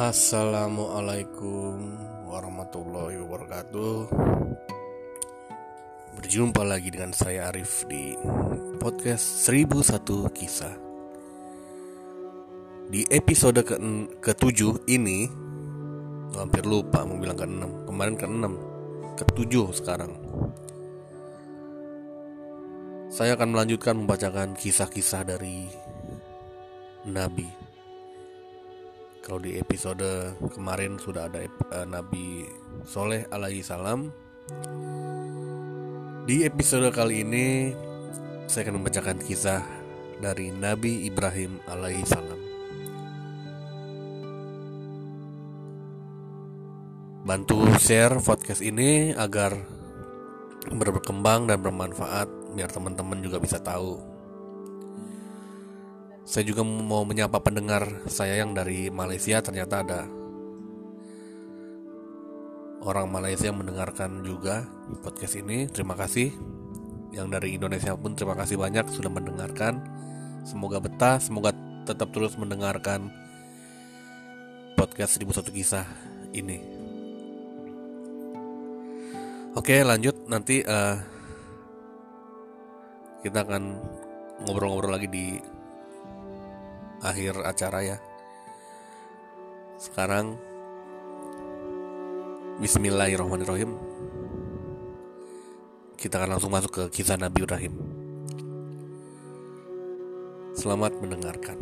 Assalamualaikum warahmatullahi wabarakatuh. Berjumpa lagi dengan saya Arif di podcast 1001 Kisah. Di episode ke ke-7 ini Hampir lupa mau bilang ke-6 Kemarin ke-6 Ke-7 sekarang. Saya akan melanjutkan membacakan kisah-kisah dari Nabi kalau di episode kemarin sudah ada uh, Nabi Soleh alaihi salam. Di episode kali ini saya akan membacakan kisah dari Nabi Ibrahim alaihi salam. Bantu share podcast ini agar berkembang dan bermanfaat biar teman-teman juga bisa tahu saya juga mau menyapa pendengar saya yang dari Malaysia ternyata ada orang Malaysia mendengarkan juga podcast ini. Terima kasih. Yang dari Indonesia pun terima kasih banyak sudah mendengarkan. Semoga betah, semoga tetap terus mendengarkan podcast 1001 kisah ini. Oke, lanjut nanti uh, kita akan ngobrol-ngobrol lagi di akhir acara ya. Sekarang Bismillahirrahmanirrahim. Kita akan langsung masuk ke kisah Nabi Ibrahim. Selamat mendengarkan.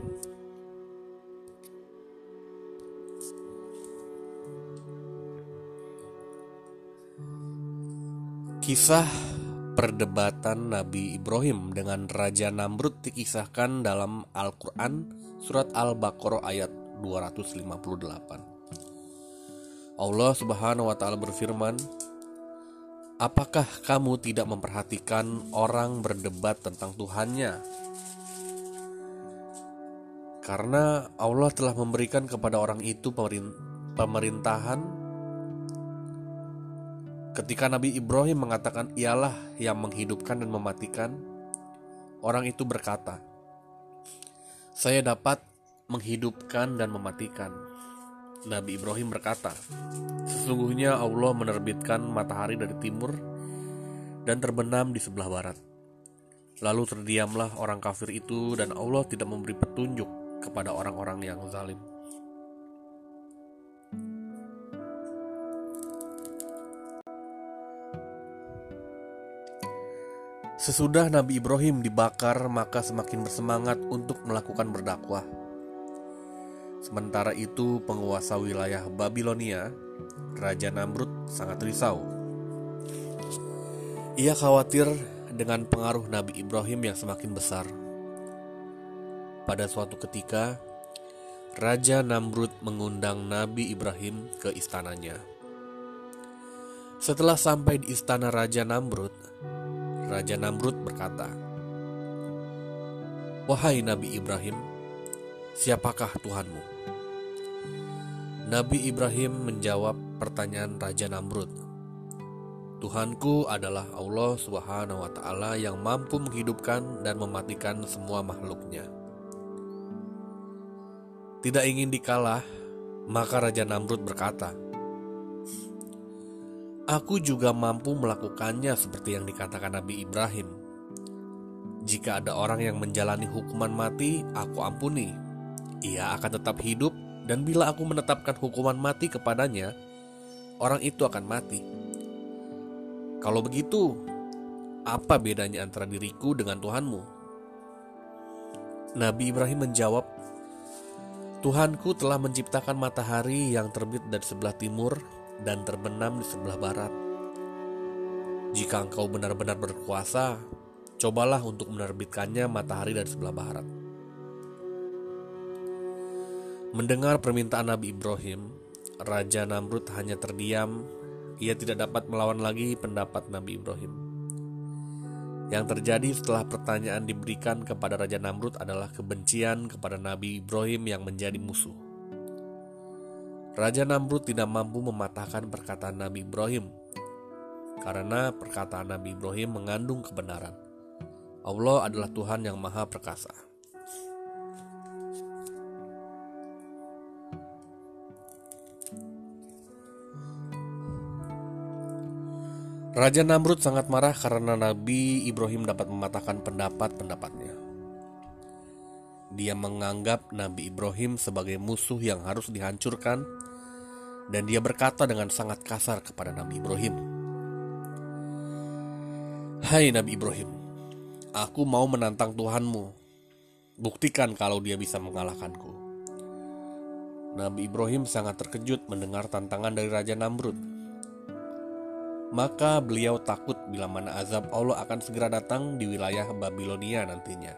Kisah perdebatan Nabi Ibrahim dengan Raja Namrud dikisahkan dalam Al-Quran Surat Al-Baqarah ayat 258 Allah subhanahu wa ta'ala berfirman Apakah kamu tidak memperhatikan orang berdebat tentang Tuhannya? Karena Allah telah memberikan kepada orang itu pemerintahan Ketika Nabi Ibrahim mengatakan ialah yang menghidupkan dan mematikan Orang itu berkata saya dapat menghidupkan dan mematikan. Nabi Ibrahim berkata, Sesungguhnya Allah menerbitkan matahari dari timur dan terbenam di sebelah barat. Lalu terdiamlah orang kafir itu dan Allah tidak memberi petunjuk kepada orang-orang yang zalim. Sesudah Nabi Ibrahim dibakar, maka semakin bersemangat untuk melakukan berdakwah. Sementara itu, penguasa wilayah Babilonia, Raja Namrud, sangat risau. Ia khawatir dengan pengaruh Nabi Ibrahim yang semakin besar. Pada suatu ketika, Raja Namrud mengundang Nabi Ibrahim ke istananya. Setelah sampai di istana Raja Namrud, Raja Namrud berkata, "Wahai Nabi Ibrahim, siapakah Tuhanmu?" Nabi Ibrahim menjawab pertanyaan Raja Namrud. Tuhanku adalah Allah Subhanahu wa taala yang mampu menghidupkan dan mematikan semua makhluknya. Tidak ingin dikalah, maka Raja Namrud berkata, Aku juga mampu melakukannya seperti yang dikatakan Nabi Ibrahim. Jika ada orang yang menjalani hukuman mati, aku ampuni. Ia akan tetap hidup dan bila aku menetapkan hukuman mati kepadanya, orang itu akan mati. Kalau begitu, apa bedanya antara diriku dengan Tuhanmu? Nabi Ibrahim menjawab, Tuhanku telah menciptakan matahari yang terbit dari sebelah timur dan terbenam di sebelah barat. Jika engkau benar-benar berkuasa, cobalah untuk menerbitkannya matahari dari sebelah barat. Mendengar permintaan Nabi Ibrahim, Raja Namrud hanya terdiam. Ia tidak dapat melawan lagi pendapat Nabi Ibrahim. Yang terjadi setelah pertanyaan diberikan kepada Raja Namrud adalah kebencian kepada Nabi Ibrahim yang menjadi musuh. Raja Namrud tidak mampu mematahkan perkataan Nabi Ibrahim karena perkataan Nabi Ibrahim mengandung kebenaran. Allah adalah Tuhan yang Maha Perkasa. Raja Namrud sangat marah karena Nabi Ibrahim dapat mematahkan pendapat-pendapatnya. Dia menganggap Nabi Ibrahim sebagai musuh yang harus dihancurkan dan dia berkata dengan sangat kasar kepada Nabi Ibrahim, "Hai Nabi Ibrahim, aku mau menantang Tuhanmu. Buktikan kalau dia bisa mengalahkanku." Nabi Ibrahim sangat terkejut mendengar tantangan dari Raja Namrud maka beliau takut bila mana azab Allah akan segera datang di wilayah Babilonia nantinya.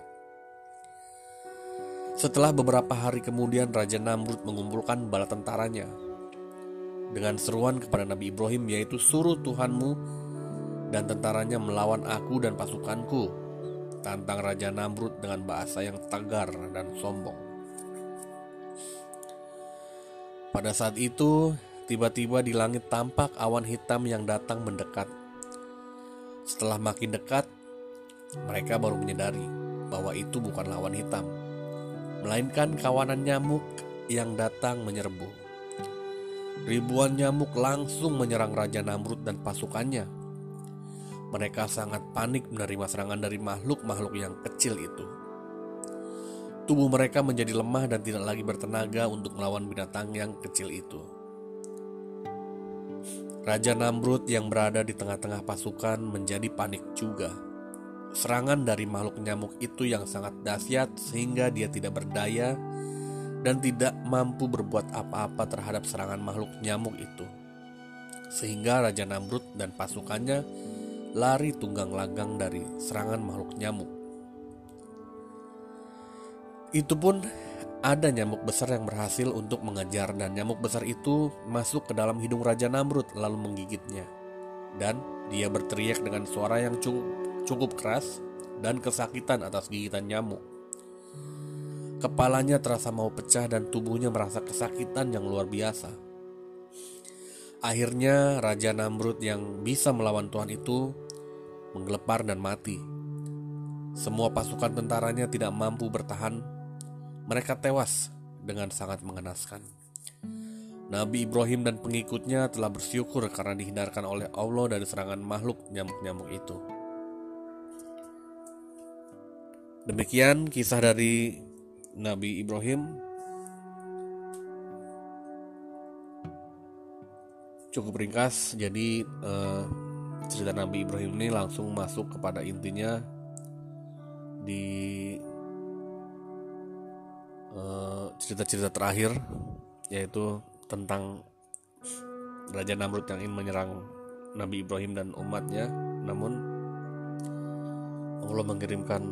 Setelah beberapa hari kemudian Raja Namrud mengumpulkan bala tentaranya dengan seruan kepada Nabi Ibrahim yaitu suruh Tuhanmu dan tentaranya melawan aku dan pasukanku tantang Raja Namrud dengan bahasa yang tegar dan sombong. Pada saat itu Tiba-tiba di langit tampak awan hitam yang datang mendekat. Setelah makin dekat, mereka baru menyadari bahwa itu bukan lawan hitam, melainkan kawanan nyamuk yang datang menyerbu. Ribuan nyamuk langsung menyerang Raja Namrud dan pasukannya. Mereka sangat panik menerima serangan dari makhluk-makhluk yang kecil itu. Tubuh mereka menjadi lemah dan tidak lagi bertenaga untuk melawan binatang yang kecil itu. Raja Namrud yang berada di tengah-tengah pasukan menjadi panik juga. Serangan dari makhluk nyamuk itu yang sangat dahsyat sehingga dia tidak berdaya dan tidak mampu berbuat apa-apa terhadap serangan makhluk nyamuk itu. Sehingga Raja Namrud dan pasukannya lari tunggang langgang dari serangan makhluk nyamuk. Itu pun ada nyamuk besar yang berhasil untuk mengejar dan nyamuk besar itu masuk ke dalam hidung Raja Namrud lalu menggigitnya. Dan dia berteriak dengan suara yang cukup keras dan kesakitan atas gigitan nyamuk. Kepalanya terasa mau pecah dan tubuhnya merasa kesakitan yang luar biasa. Akhirnya Raja Namrud yang bisa melawan Tuhan itu menggelepar dan mati. Semua pasukan tentaranya tidak mampu bertahan mereka tewas dengan sangat mengenaskan. Nabi Ibrahim dan pengikutnya telah bersyukur karena dihindarkan oleh Allah dari serangan makhluk nyamuk-nyamuk itu. Demikian kisah dari Nabi Ibrahim. Cukup ringkas, jadi uh, cerita Nabi Ibrahim ini langsung masuk kepada intinya di Eh, cerita-cerita terakhir yaitu tentang Raja Namrud yang ingin menyerang Nabi Ibrahim dan umatnya namun Allah mengirimkan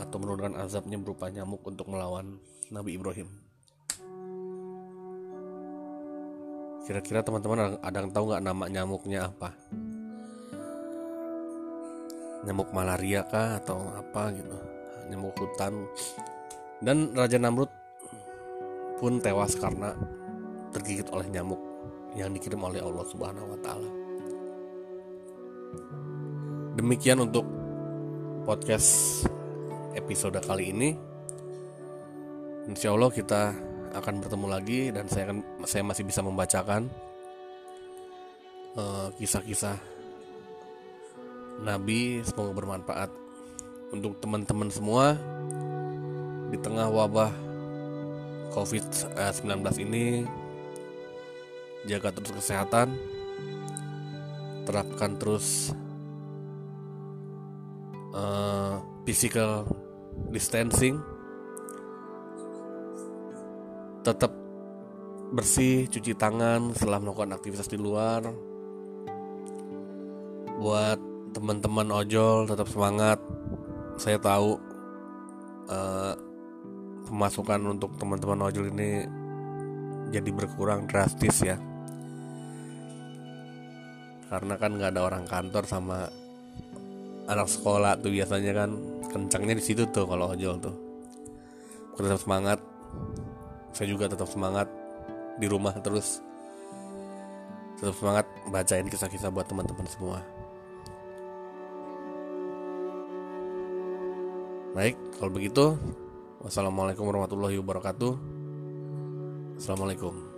atau menurunkan azabnya berupa nyamuk untuk melawan Nabi Ibrahim. Kira-kira teman-teman ada yang tahu nggak nama nyamuknya apa? Nyamuk malaria kah atau apa gitu? Nyamuk hutan. Dan Raja Namrud pun tewas karena tergigit oleh nyamuk yang dikirim oleh Allah Subhanahu wa taala. Demikian untuk podcast episode kali ini. Insya Allah kita akan bertemu lagi dan saya akan saya masih bisa membacakan eh, kisah-kisah Nabi semoga bermanfaat untuk teman-teman semua di tengah wabah COVID-19 ini jaga terus kesehatan terapkan terus uh, physical distancing tetap bersih cuci tangan setelah melakukan aktivitas di luar. Buat teman-teman ojol tetap semangat. Saya tahu uh, pemasukan untuk teman-teman ojol ini jadi berkurang drastis ya. Karena kan nggak ada orang kantor sama anak sekolah tuh biasanya kan kencangnya di situ tuh kalau ojol tuh tetap semangat saya juga tetap semangat di rumah terus tetap semangat bacain kisah-kisah buat teman-teman semua baik kalau begitu Wassalamualaikum warahmatullahi wabarakatuh. Assalamualaikum.